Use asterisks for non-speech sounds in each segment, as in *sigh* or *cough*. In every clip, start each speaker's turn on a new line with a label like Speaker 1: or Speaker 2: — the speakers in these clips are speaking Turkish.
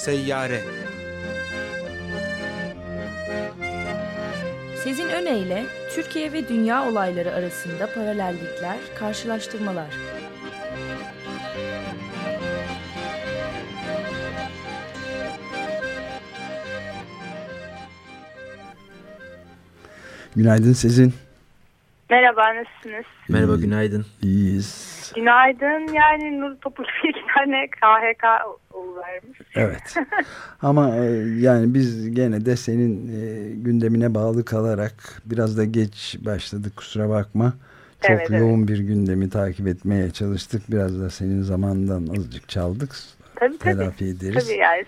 Speaker 1: Seyyare
Speaker 2: Sezin Öne Türkiye ve dünya olayları arasında paralellikler, karşılaştırmalar.
Speaker 3: Günaydın Sezin.
Speaker 4: Merhaba, nasılsınız?
Speaker 1: Merhaba, günaydın.
Speaker 3: İyiyiz.
Speaker 4: Günaydın. Yani Nur Topuz *laughs* bir iki tane KHK vermiş.
Speaker 3: Evet. *laughs* Ama e, yani biz gene de senin e, gündemine bağlı kalarak biraz da geç başladık kusura bakma. Çok
Speaker 4: evet,
Speaker 3: yoğun
Speaker 4: evet.
Speaker 3: bir gündemi takip etmeye çalıştık. Biraz da senin zamandan azıcık çaldık.
Speaker 4: Tabii tabii.
Speaker 3: Telafi ederiz.
Speaker 4: Tabii yani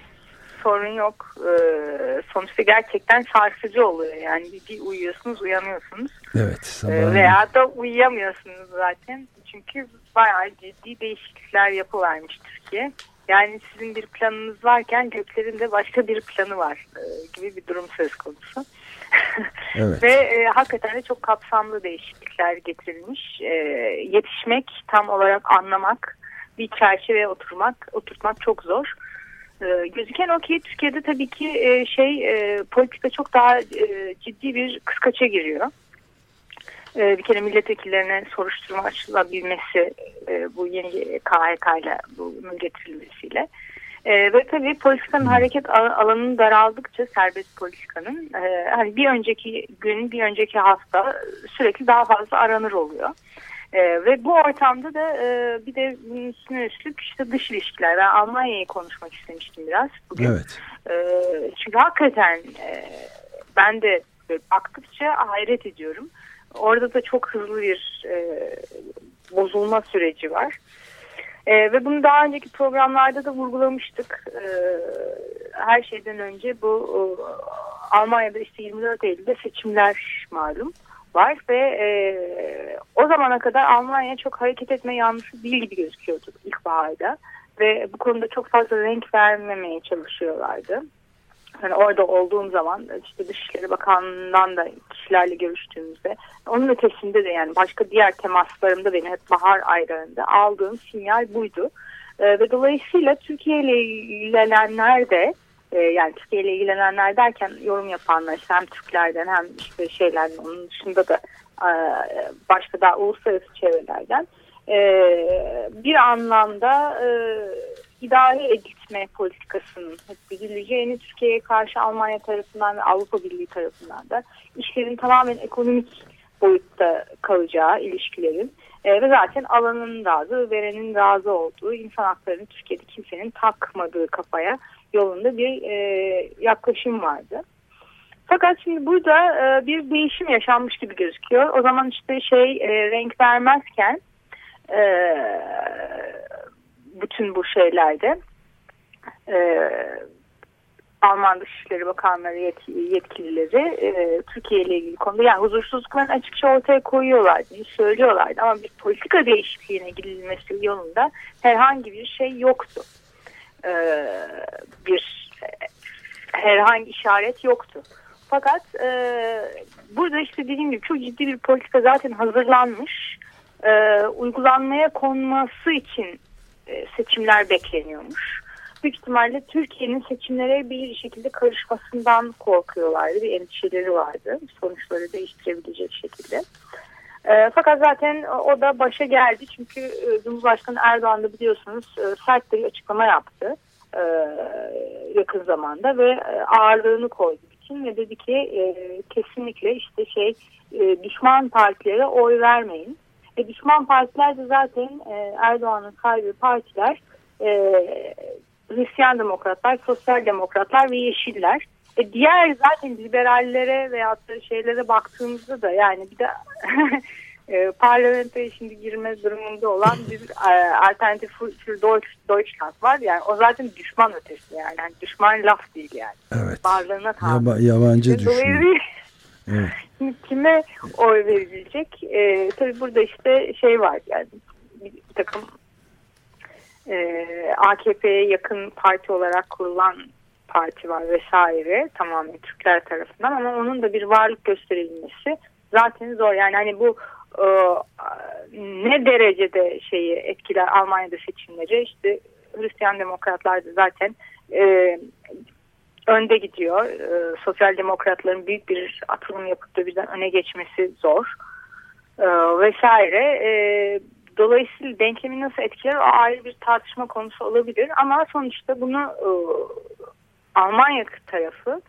Speaker 4: sorun yok. Ee, sonuçta gerçekten sarsıcı oluyor. Yani bir uyuyorsunuz, uyanıyorsunuz.
Speaker 3: Evet.
Speaker 4: Ee,
Speaker 3: Sabah
Speaker 4: veya da uyuyamıyorsunuz zaten. Çünkü bayağı ciddi değişiklikler yapıvermiş Türkiye. Yani sizin bir planınız varken göklerin de başka bir planı var e, gibi bir durum söz konusu. *laughs*
Speaker 3: Evet.
Speaker 4: Ve e, hakikaten de çok kapsamlı değişiklikler getirilmiş. E, yetişmek, tam olarak anlamak, bir çerçeveye oturmak, oturtmak çok zor. E, gözüken o ki Türkiye'de tabii ki e, şey e, politika çok daha e, ciddi bir kıskaça giriyor. E, bir kere milletvekillerine soruşturma açılabilmesi e, bu yeni KHK ile bunun getirilmesiyle. E, ve tabii politikanın hareket alanının daraldıkça serbest politikanın e, hani bir önceki gün bir önceki hafta sürekli daha fazla aranır oluyor. E, ve bu ortamda da e, bir de üstüne üstlük işte dış ilişkiler. Ben Almanya'yı konuşmak istemiştim biraz bugün.
Speaker 3: Evet.
Speaker 4: E, çünkü hakikaten e, ben de baktıkça hayret ediyorum. Orada da çok hızlı bir e, bozulma süreci var. E, ve bunu daha önceki programlarda da vurgulamıştık. E, her şeyden önce bu e, Almanya'da işte 24 Eylül'de seçimler malum var ve e, o zamana kadar Almanya çok hareket etme yanlısı değil gibi gözüküyordu ilkbaharda ve bu konuda çok fazla renk vermemeye çalışıyorlardı. Yani orada olduğum zaman işte Dışişleri Bakanlığı'ndan da kişilerle görüştüğümüzde onun ötesinde de yani başka diğer temaslarımda beni hep bahar aylarında aldığım sinyal buydu. E, ve dolayısıyla Türkiye ile ilgilenenler de e, yani Türkiye ile ilgilenenler derken yorum yapanlar işte hem Türklerden hem işte şeylerden onun dışında da e, başka daha uluslararası çevrelerden e, bir anlamda e, idare edilme politikasının hep bildireceğini Türkiye'ye karşı Almanya tarafından ve Avrupa Birliği tarafından da işlerin tamamen ekonomik boyutta kalacağı ilişkilerin e, ve zaten alanın razı, verenin razı olduğu insan haklarını Türkiye'de kimsenin takmadığı kafaya yolunda bir e, yaklaşım vardı. Fakat şimdi burada e, bir değişim yaşanmış gibi gözüküyor. O zaman işte şey e, renk vermezken e, bütün bu şeylerde e, Alman Dışişleri Bakanları yet yetkilileri e, Türkiye ile ilgili konuda yani huzursuzluklarını açıkça ortaya koyuyorlardı, söylüyorlardı ama bir politika değişikliğine gidilmesi yolunda herhangi bir şey yoktu. E, bir herhangi işaret yoktu. Fakat e, burada işte dediğim gibi çok ciddi bir politika zaten hazırlanmış. E, uygulanmaya konması için e, seçimler bekleniyormuş. Büyük ihtimalle Türkiye'nin seçimlere bir şekilde karışmasından korkuyorlardı. Bir endişeleri vardı. Sonuçları değiştirebilecek şekilde. E, fakat zaten o da başa geldi. Çünkü e, Cumhurbaşkanı Erdoğan da biliyorsunuz sert bir açıklama yaptı. Yakın zamanda ve ağırlığını koydu için ve dedi ki kesinlikle işte şey düşman partilere oy vermeyin. E, düşman partiler de zaten e, Erdoğan'ın sahibi partiler e, Hristiyan demokratlar, sosyal demokratlar ve yeşiller. E, diğer zaten liberallere veya şeylere baktığımızda da yani bir de *laughs* e, parlamentoya şimdi girme durumunda olan bir e, alternatif für Deutschland var. Yani o zaten düşman ötesi yani. yani düşman laf değil yani.
Speaker 3: Evet.
Speaker 4: Varlığına
Speaker 3: Yaba, yabancı düşman.
Speaker 4: Evet. Kime oy verilecek? E, tabii burada işte şey var yani bir, takım e, AKP'ye yakın parti olarak kurulan parti var vesaire tamamen Türkler tarafından ama onun da bir varlık gösterilmesi zaten zor. Yani hani bu e, ne derecede şeyi etkiler Almanya'da seçimleri işte Hristiyan demokratlar da zaten e, önde gidiyor. E, sosyal demokratların büyük bir atılım yapıp da birden öne geçmesi zor. E, vesaire. E, dolayısıyla denklemi nasıl etkiler o ayrı bir tartışma konusu olabilir. Ama sonuçta bunu e, Almanya tarafı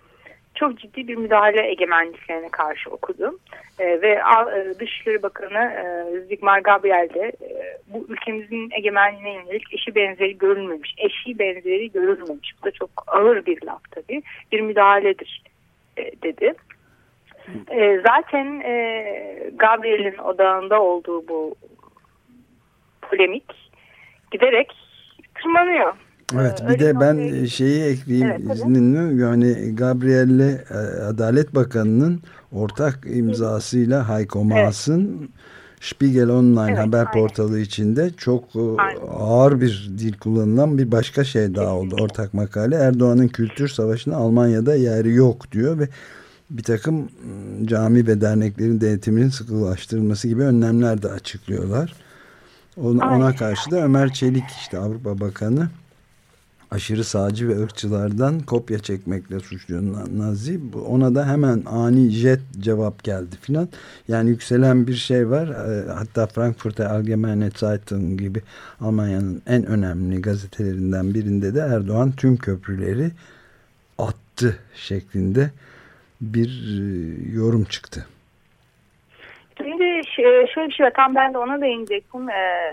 Speaker 4: çok ciddi bir müdahale egemenliklerine karşı okudu. E, ve e, Dışişleri Bakanı e, Zygmunt Gabriel de e, bu ülkemizin egemenliğine yönelik eşi benzeri görülmemiş, eşi benzeri görülmemiş. Bu da çok ağır bir laf tabii. Bir müdahaledir e, dedi. E, zaten e, Gabriel'in odağında olduğu bu polemik giderek tırmanıyor.
Speaker 3: Evet ee, bir de ben şey... şeyi ekleyeyim evet, izninle yani Gabrielle Adalet Bakanı'nın ortak imzasıyla Hayko Maas'ın evet. Spiegel Online evet, haber aynen. portalı içinde çok e, aynen. ağır bir dil kullanılan bir başka şey daha oldu. Ortak makale Erdoğan'ın kültür savaşına Almanya'da yeri yok diyor ve bir takım ıı, cami ve derneklerin denetiminin sıkılaştırılması gibi önlemler de açıklıyorlar. Ona, ona karşı da Ömer Çelik işte Avrupa Bakanı aşırı sağcı ve ırkçılardan kopya çekmekle suçluyor Nazi. Ona da hemen ani jet cevap geldi filan. Yani yükselen bir şey var. Ee, hatta Frankfurter Allgemeine Zeitung gibi Almanya'nın en önemli gazetelerinden birinde de Erdoğan tüm köprüleri attı şeklinde bir e, yorum çıktı.
Speaker 4: Şimdi şöyle bir şey var. Tam ben de ona değinecektim. E,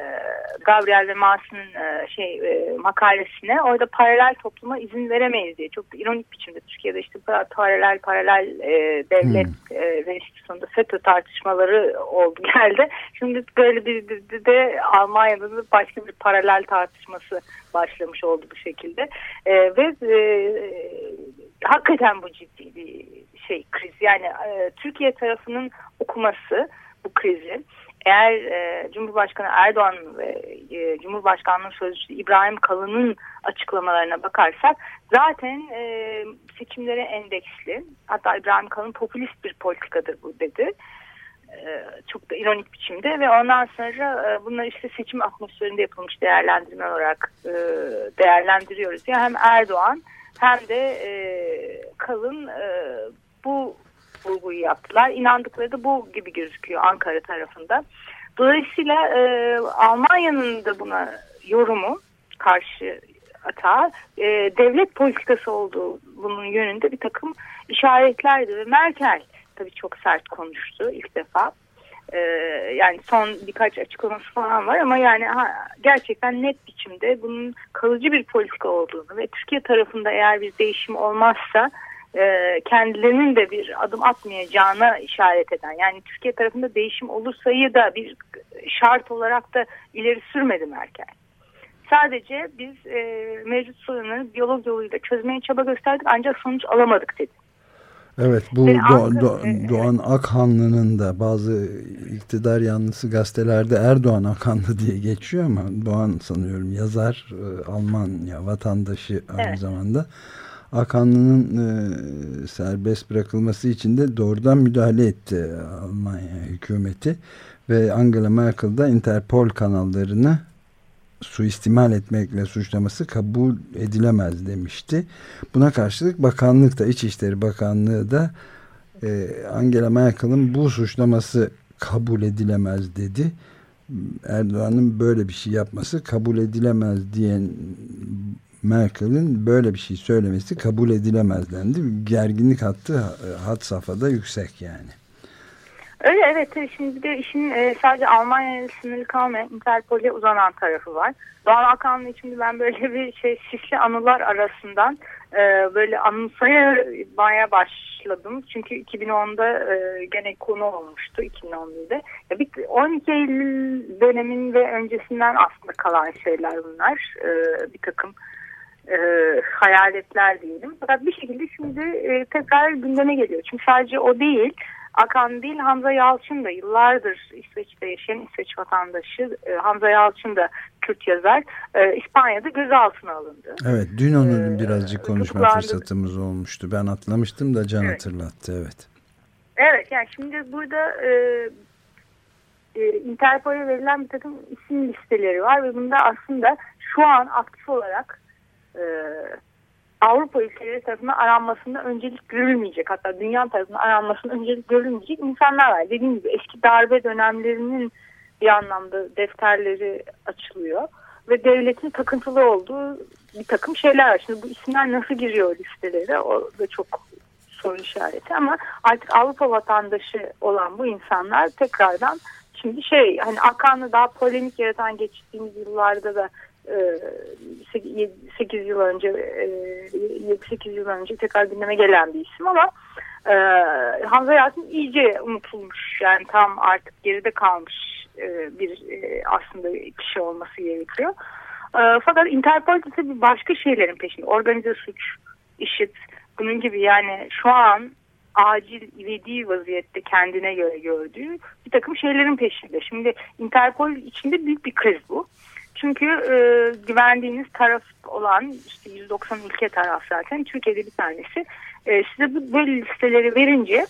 Speaker 4: Gabriel ve Mars'ın e, şey e, makalesine. Orada paralel topluma izin veremeyiz diye. Çok ironik biçimde Türkiye'de işte paralel paralel e, devlet hmm. e, ve sonunda FETÖ tartışmaları oldu *laughs* geldi. Şimdi böyle bir de, de Almanya'da da başka bir paralel tartışması başlamış oldu bu şekilde. E, ve e, hakikaten bu ciddi bir şey kriz. Yani e, Türkiye tarafının okuması bu krizi eğer e, Cumhurbaşkanı Erdoğan ve e, Cumhurbaşkanlığı Sözcüsü İbrahim Kalın'ın açıklamalarına bakarsak zaten e, seçimlere endeksli. Hatta İbrahim Kalın popülist bir politikadır bu dedi. E, çok da ironik biçimde ve ondan sonra e, bunlar işte seçim atmosferinde yapılmış değerlendirme olarak e, değerlendiriyoruz. Yani hem Erdoğan hem de e, Kalın e, bu vurguyu yaptılar. İnandıkları da bu gibi gözüküyor Ankara tarafında. Dolayısıyla e, Almanya'nın da buna yorumu karşı hata e, devlet politikası olduğu bunun yönünde bir takım işaretlerdi ve Merkel tabii çok sert konuştu ilk defa. Ee, yani son birkaç açıklaması falan var ama yani ha, gerçekten net biçimde bunun kalıcı bir politika olduğunu ve Türkiye tarafında eğer bir değişim olmazsa e, kendilerinin de bir adım atmayacağına işaret eden yani Türkiye tarafında değişim olursayı da bir şart olarak da ileri sürmedi Merkel. Sadece biz e, mevcut sorunları diyalog yoluyla çözmeye çaba gösterdik ancak sonuç alamadık dedi.
Speaker 3: Evet bu Do Do Doğan Akhanlı'nın da bazı iktidar yanlısı gazetelerde Erdoğan Akhanlı diye geçiyor ama Doğan sanıyorum yazar e, Almanya vatandaşı aynı evet. zamanda. Akanlı'nın e, serbest bırakılması için de doğrudan müdahale etti Almanya hükümeti ve Angela Merkel da Interpol kanallarını suistimal etmekle suçlaması kabul edilemez demişti. Buna karşılık bakanlık da İçişleri Bakanlığı da e, Angela Merkel'in bu suçlaması kabul edilemez dedi. Erdoğan'ın böyle bir şey yapması kabul edilemez diyen Merkel'in böyle bir şey söylemesi kabul edilemez dendi. Gerginlik hattı hat safhada yüksek yani.
Speaker 4: Öyle evet. Şimdi bir de işin e, sadece Almanya'ya sınırlı kalmayan Interpol'e uzanan tarafı var. Doğan Akan'la için ben böyle bir şey sisli anılar arasından e, böyle anımsayamaya başladım. Çünkü 2010'da e, gene konu olmuştu 2011'de. Ya bir 12 Eylül dönemin ve öncesinden aslında kalan şeyler bunlar. E, bir takım e, hayaletler diyelim. Fakat bir şekilde şimdi e, tekrar gündeme geliyor. Çünkü sadece o değil, Akan değil Hamza Yalçın da yıllardır İsveç'te yaşayan İsveç vatandaşı e, Hamza Yalçın da Kürt yazar e, İspanya'da gözaltına alındı.
Speaker 3: Evet dün onu ee, birazcık konuşma tutuklandı. fırsatımız olmuştu. Ben atlamıştım da Can evet. hatırlattı evet.
Speaker 4: Evet yani şimdi burada e, e, Interpol'e verilen bir takım isim listeleri var ve bunda aslında şu an aktif olarak e, Avrupa ülkeleri tarafından aranmasında öncelik görülmeyecek hatta dünya tarafından aranmasında öncelik görülmeyecek insanlar var. Dediğim gibi eski darbe dönemlerinin bir anlamda defterleri açılıyor ve devletin takıntılı olduğu bir takım şeyler var. Şimdi bu isimler nasıl giriyor listelere o da çok soru işareti ama artık Avrupa vatandaşı olan bu insanlar tekrardan şimdi şey hani Akan'ı daha polemik yaratan geçtiğimiz yıllarda da 8 e, yıl önce 7-8 e, yıl önce tekrar gündeme gelen bir isim ama e, Hamza Yasin iyice unutulmuş yani tam artık geride kalmış bir aslında kişi olması gerekiyor. Fakat Interpol bir başka şeylerin peşinde. Organize suç, işit, bunun gibi yani şu an acil ivedi vaziyette kendine göre gördüğü bir takım şeylerin peşinde. Şimdi Interpol içinde büyük bir kriz bu. Çünkü e, güvendiğiniz taraf olan işte 190 ülke taraf zaten Türkiye'de bir tanesi. E, size bu böyle listeleri verince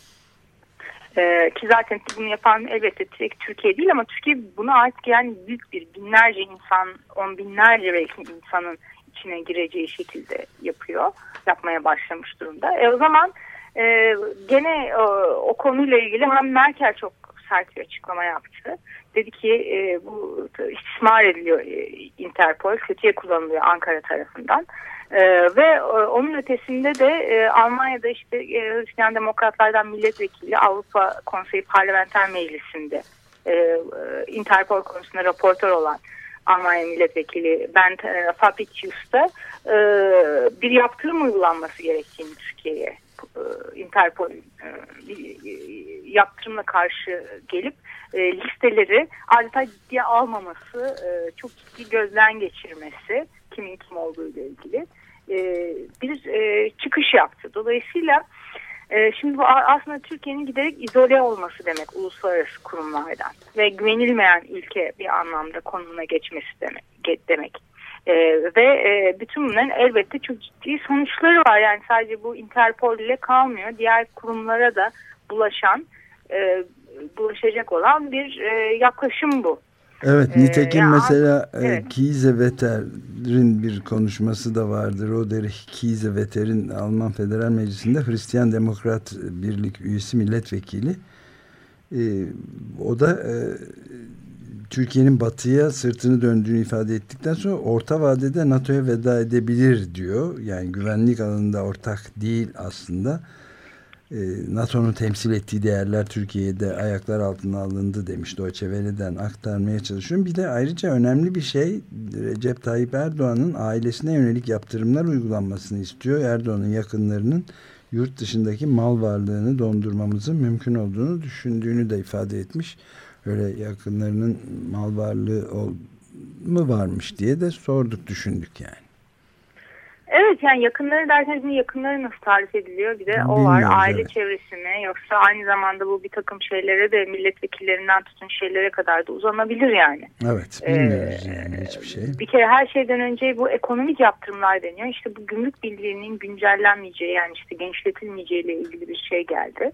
Speaker 4: e, ki zaten bunu yapan elbette tek Türkiye değil ama Türkiye bunu artık yani büyük bir binlerce insan, on binlerce belki insanın içine gireceği şekilde yapıyor. Yapmaya başlamış durumda. E, o zaman e, gene e, o konuyla ilgili hem Merkel çok sert bir açıklama yaptı. Dedi ki e, bu istismar ediliyor e, Interpol, kötüye kullanılıyor Ankara tarafından. E, ve e, onun ötesinde de e, Almanya'da işte e, Hristiyan Demokratlardan milletvekili Avrupa Konseyi Parlamenter Meclisi'nde e, e, Interpol konusunda raportör olan Almanya milletvekili Bent e, Fabricius'ta e, bir yaptırım uygulanması gerektiğini Türkiye'ye Interpol e, yaptırımla karşı gelip e, listeleri adeta ciddiye almaması, e, çok ciddi gözden geçirmesi kimin kim olduğu ile ilgili e, bir e, çıkış yaptı. Dolayısıyla e, şimdi bu aslında Türkiye'nin giderek izole olması demek uluslararası kurumlardan ve güvenilmeyen ülke bir anlamda konumuna geçmesi demek. demek. E, ve e, bütün bunların elbette çok ciddi sonuçları var. Yani sadece bu Interpol ile kalmıyor. Diğer kurumlara da bulaşan e, bulaşacak olan bir e, yaklaşım bu.
Speaker 3: Evet e, nitekim ee, mesela evet. Kieseweter'in bir konuşması da vardır. Roderich Kieseweter'in Alman Federal Meclisi'nde Hristiyan Demokrat Birlik üyesi milletvekili. Ee, o da e, Türkiye'nin batıya sırtını döndüğünü ifade ettikten sonra orta vadede NATO'ya veda edebilir diyor. Yani güvenlik alanında ortak değil aslında. Ee, NATO'nun temsil ettiği değerler Türkiye'de ayaklar altına alındı demiş Deutsche Welle'den aktarmaya çalışıyorum. Bir de ayrıca önemli bir şey Recep Tayyip Erdoğan'ın ailesine yönelik yaptırımlar uygulanmasını istiyor. Erdoğan'ın yakınlarının yurt dışındaki mal varlığını dondurmamızın mümkün olduğunu düşündüğünü de ifade etmiş. Öyle yakınlarının mal varlığı mu varmış diye de sorduk düşündük yani.
Speaker 4: Evet yani yakınları derken şimdi yakınları nasıl tarif ediliyor bir de o var aile evet. çevresine yoksa aynı zamanda bu bir takım şeylere de milletvekillerinden tutun şeylere kadar da uzanabilir yani.
Speaker 3: Evet bilmiyoruz ee, yani hiçbir şey.
Speaker 4: Bir kere her şeyden önce bu ekonomik yaptırımlar deniyor işte bu gümrük bildirinin güncellenmeyeceği yani işte genişletilmeyeceği ile ilgili bir şey geldi.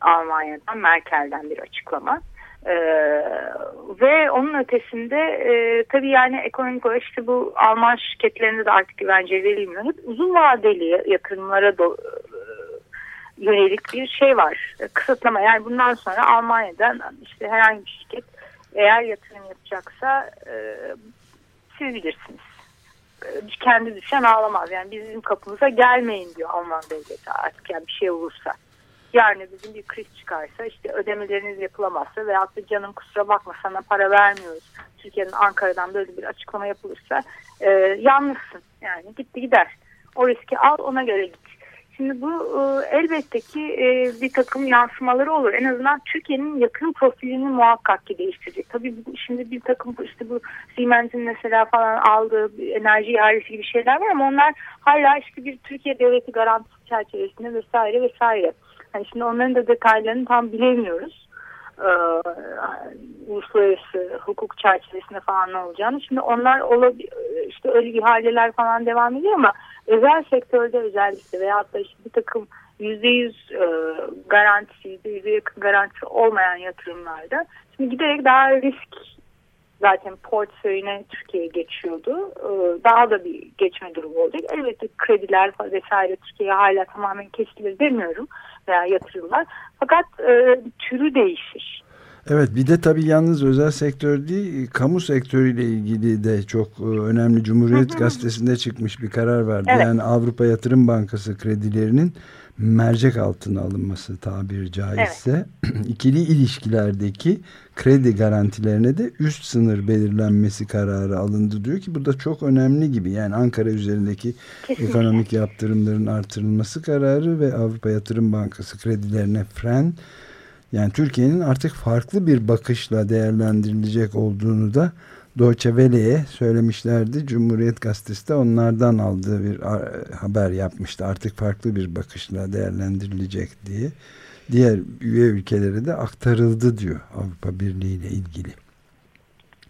Speaker 4: Almanya'dan Merkel'den bir açıklama. Ee, ve onun ötesinde e, tabii yani ekonomik olarak işte bu Alman şirketlerinde de artık güvence verilmiyor. Hep uzun vadeli yatırımlara do, e, yönelik bir şey var. Kısıtlama yani bundan sonra Almanya'dan işte herhangi bir şirket eğer yatırım yapacaksa e, siz bilirsiniz. E, kendi düşen ağlamaz. Yani bizim kapımıza gelmeyin diyor Alman devleti artık yani bir şey olursa yarın bizim bir kriz çıkarsa işte ödemeleriniz yapılamazsa veyahut da canım kusura bakma sana para vermiyoruz. Türkiye'nin Ankara'dan böyle bir açıklama yapılırsa e, yalnızsın yani gitti gider. O riski al ona göre git. Şimdi bu e, elbette ki e, bir takım yansımaları olur. En azından Türkiye'nin yakın profilini muhakkak ki değiştirecek. Tabii şimdi bir takım işte bu Siemens'in mesela falan aldığı enerji ihalesi gibi şeyler var ama onlar hala işte bir Türkiye devleti garantisi çerçevesinde vesaire vesaire. Yani şimdi onların da detaylarını tam bilemiyoruz. Ee, uluslararası hukuk çerçevesinde falan ne olacağını. Şimdi onlar işte öyle ihaleler falan devam ediyor ama özel sektörde özellikle veyahut da işte bir takım yüzde yüz e, garantisi, yüzde yakın garantisi olmayan yatırımlarda şimdi giderek daha risk zaten portföyüne Türkiye'ye geçiyordu. Ee, daha da bir geçme durumu olacak. Elbette krediler vesaire Türkiye'ye hala tamamen kesilir demiyorum veya yatırımlar. Fakat e, türü değişir.
Speaker 3: Evet bir de tabii yalnız özel sektör değil kamu sektörüyle ilgili de çok e, önemli Cumhuriyet Gazetesi'nde çıkmış bir karar vardı. Evet. Yani Avrupa Yatırım Bankası kredilerinin mercek altına alınması tabiri caizse evet. *clears throat* ikili ilişkilerdeki kredi garantilerine de üst sınır belirlenmesi kararı alındı diyor ki bu da çok önemli gibi. Yani Ankara üzerindeki Kesinlikle. ekonomik yaptırımların artırılması kararı ve Avrupa Yatırım Bankası kredilerine fren yani Türkiye'nin artık farklı bir bakışla değerlendirilecek olduğunu da Deutsche Welle'ye söylemişlerdi. Cumhuriyet Gazetesi de onlardan aldığı bir haber yapmıştı. Artık farklı bir bakışla değerlendirilecek diye. Diğer üye ülkelere de aktarıldı diyor Avrupa Birliği ile ilgili.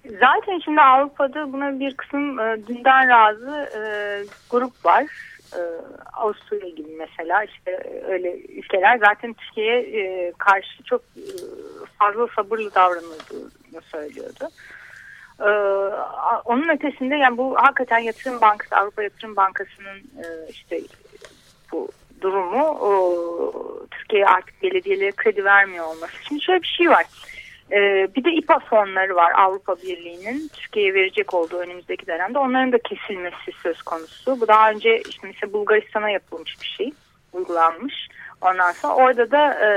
Speaker 4: Zaten şimdi Avrupa'da buna bir kısım e, dünden razı e, grup var. E, Avusturya gibi mesela işte öyle ülkeler zaten Türkiye'ye e, karşı çok e, fazla sabırlı davranıldığını söylüyordu. Ee, onun ötesinde yani bu hakikaten Yatırım Bankası, Avrupa Yatırım Bankası'nın e, işte bu durumu Türkiye'ye artık belediyelere kredi vermiyor olması. Şimdi şöyle bir şey var. Ee, bir de İPA fonları var Avrupa Birliği'nin Türkiye'ye verecek olduğu önümüzdeki dönemde. Onların da kesilmesi söz konusu. Bu daha önce işte mesela Bulgaristan'a yapılmış bir şey, uygulanmış. Ondan sonra orada da e,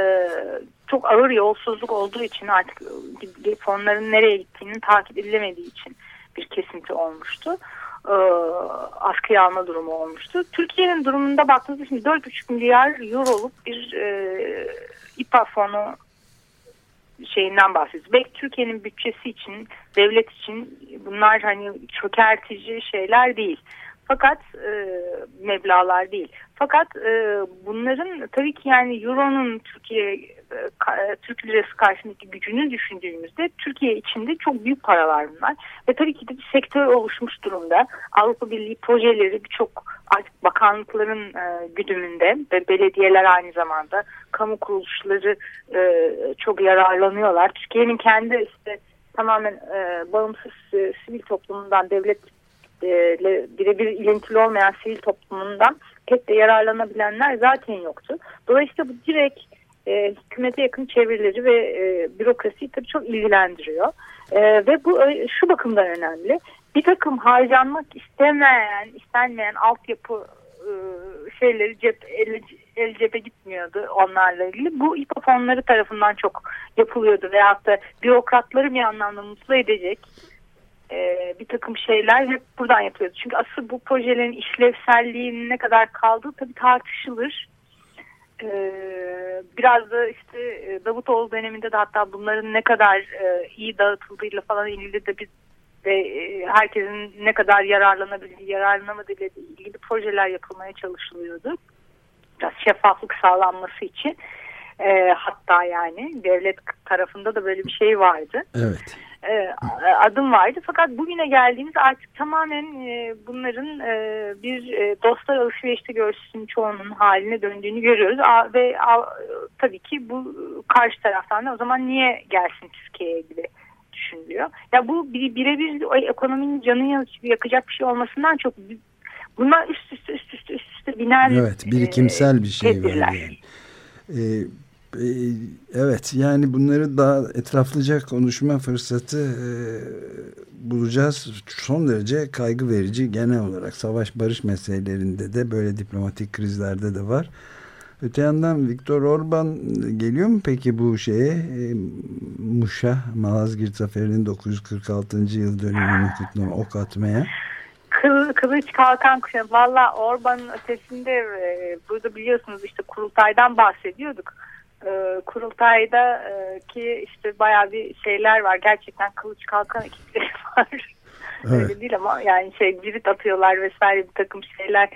Speaker 4: çok ağır yolsuzluk olduğu için artık e, fonların nereye gittiğinin takip edilemediği için bir kesinti olmuştu. E, askıya alma durumu olmuştu. Türkiye'nin durumunda baktığınızda şimdi 4,5 milyar euroluk bir e, İPA fonu şeyinden bahsediyoruz. Belki Türkiye'nin bütçesi için, devlet için bunlar hani çökertici şeyler değil. Fakat e, meblalar değil. Fakat e, bunların tabii ki yani Euro'nun Türkiye e, e, Türk lirası karşısındaki gücünü düşündüğümüzde Türkiye içinde çok büyük paralar bunlar. Ve tabii ki de bir sektör oluşmuş durumda. Avrupa Birliği projeleri birçok artık bakanlıkların e, güdümünde ve belediyeler aynı zamanda kamu kuruluşları e, çok yararlanıyorlar. Türkiye'nin kendi işte tamamen e, bağımsız e, sivil toplumundan devlet birebir ilintili olmayan sivil toplumundan pek de yararlanabilenler zaten yoktu. Dolayısıyla bu direkt e, hükümete yakın çevirileri ve e, bürokrasiyi tabii çok ilgilendiriyor. E, ve bu şu bakımdan önemli. Bir takım harcanmak istemeyen, istenmeyen altyapı e, şeyleri cep, el, el cebe gitmiyordu onlarla ilgili. Bu İPA fonları tarafından çok yapılıyordu veyahut da bürokratları bir anlamda mutlu edecek e, bir takım şeyler hep buradan yapılıyordu. Çünkü asıl bu projelerin işlevselliğinin ne kadar kaldığı tabii tartışılır. E, biraz da işte e, Davutoğlu döneminde de hatta bunların ne kadar e, iyi dağıtıldığıyla falan ilgili de bir ve e, herkesin ne kadar yararlanabildiği, yararlanamadığıyla ilgili projeler yapılmaya çalışılıyordu. Biraz şeffaflık sağlanması için. E, hatta yani devlet tarafında da böyle bir şey vardı.
Speaker 3: Evet
Speaker 4: e, adım vardı. Fakat bugüne geldiğimiz artık tamamen e, bunların e, bir e, dostlar alışverişte görsün çoğunun haline döndüğünü görüyoruz. A, ve a, tabii ki bu karşı taraftan da o zaman niye gelsin Türkiye'ye gibi düşünülüyor. Ya bu birebir ekonominin canını yakacak bir şey olmasından çok bunlar üst üste üst üste üst üste biner
Speaker 3: Evet birikimsel bir şey var yani. Ee, evet yani bunları daha etraflıca konuşma fırsatı e, bulacağız. Son derece kaygı verici genel olarak savaş barış meselelerinde de böyle diplomatik krizlerde de var. Öte yandan Viktor Orban geliyor mu peki bu şeye e, Muş'a Malazgirt Zaferi'nin 946. yıl dönümünü kutlama ok atmaya?
Speaker 4: Kıl, kılıç kalkan kuşağı. Valla Orban'ın ötesinde e, burada biliyorsunuz işte kurultaydan bahsediyorduk e, kurultayda e, ki işte baya bir şeyler var. Gerçekten kılıç kalkan ekipleri *laughs* var. Evet. Öyle değil ama yani şey cirit atıyorlar vesaire bir takım şeyler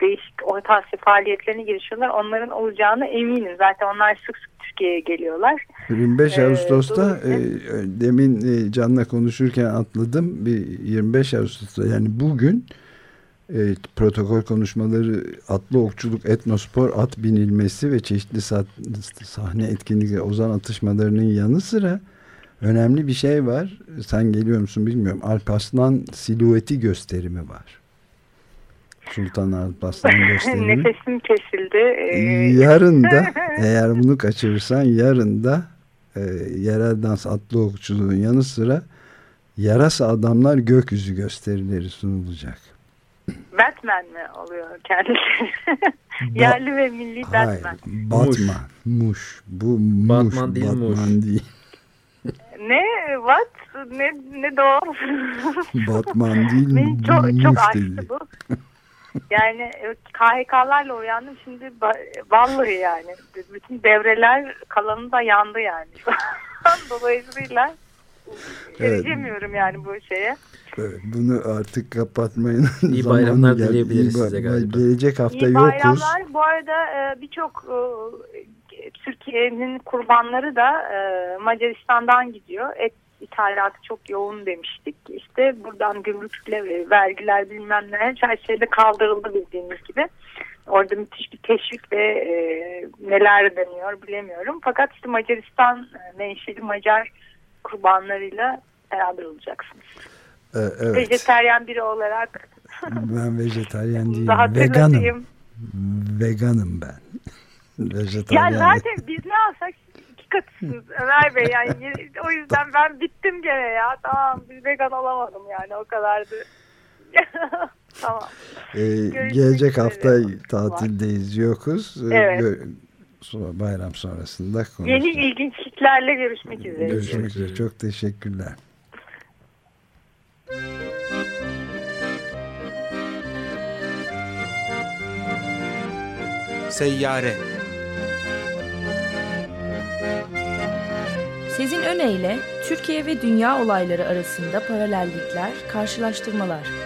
Speaker 4: değişik Orta Asya faaliyetlerine girişiyorlar. Onların olacağını eminim. Zaten onlar sık sık Türkiye'ye geliyorlar.
Speaker 3: 25 ee, Ağustos'ta e, demin e, Can'la konuşurken atladım. Bir 25 Ağustos'ta yani bugün e, protokol konuşmaları atlı okçuluk, etnospor, at binilmesi ve çeşitli sahne etkinlikleri, ozan atışmalarının yanı sıra önemli bir şey var. Sen geliyor musun bilmiyorum. Alparslan silueti gösterimi var. Sultan Alparslan *laughs* gösterimi.
Speaker 4: Nefesim kesildi. Ee,
Speaker 3: yarın da *laughs* eğer bunu kaçırırsan yarın da e, yerel dans atlı okçuluğun yanı sıra yarasa adamlar gökyüzü gösterileri sunulacak.
Speaker 4: Batman mi oluyor kendisi? Yerli ve milli Batman. Hayır,
Speaker 3: Batman. Muş. muş. Bu muş.
Speaker 1: Batman değil
Speaker 3: Batman
Speaker 1: muş.
Speaker 3: değil.
Speaker 4: Ne? What? Ne, ne doğal?
Speaker 3: Batman değil.
Speaker 4: Beni çok, çok açtı bu. Yani KHK'larla uyandım şimdi vallahi yani bütün devreler kalanı da yandı yani. *laughs* Dolayısıyla evet. erişemiyorum yani bu şeye.
Speaker 3: Evet, bunu artık kapatmayın.
Speaker 1: İyi *laughs* bayramlar dileyebiliriz size galiba.
Speaker 3: Gelecek hafta
Speaker 4: İyi
Speaker 3: yokuz.
Speaker 4: bayramlar. Bu arada e, birçok e, Türkiye'nin kurbanları da e, Macaristan'dan gidiyor. Et ithalatı çok yoğun demiştik. İşte buradan gümrükle vergiler bilmem ne her şeyde kaldırıldı bildiğiniz gibi. Orada müthiş bir teşvik ve e, neler deniyor bilemiyorum. Fakat işte Macaristan menşeli Macar kurbanlarıyla beraber olacaksınız.
Speaker 3: Ee, evet.
Speaker 4: Vejeteryan biri olarak. *laughs*
Speaker 3: ben vejeteryan değilim. Veganım. Veganım ben. *laughs*
Speaker 4: Vejetaryen. Ya zaten biz ne alsak iki katısınız *laughs* Ömer Bey. Yani o yüzden ben bittim gene ya. Tamam biz vegan olamadım yani o kadardı. tamam.
Speaker 3: Ee, gelecek hafta tatildeyiz yokuz.
Speaker 4: Ee, evet.
Speaker 3: Sonra bayram sonrasında konuşacağız.
Speaker 4: Yeni ilginçliklerle görüşmek üzere.
Speaker 3: Görüşmek üzere. Çok teşekkürler.
Speaker 5: Seyyare
Speaker 2: Sezin Öne Türkiye ve dünya olayları arasında paralellikler, karşılaştırmalar.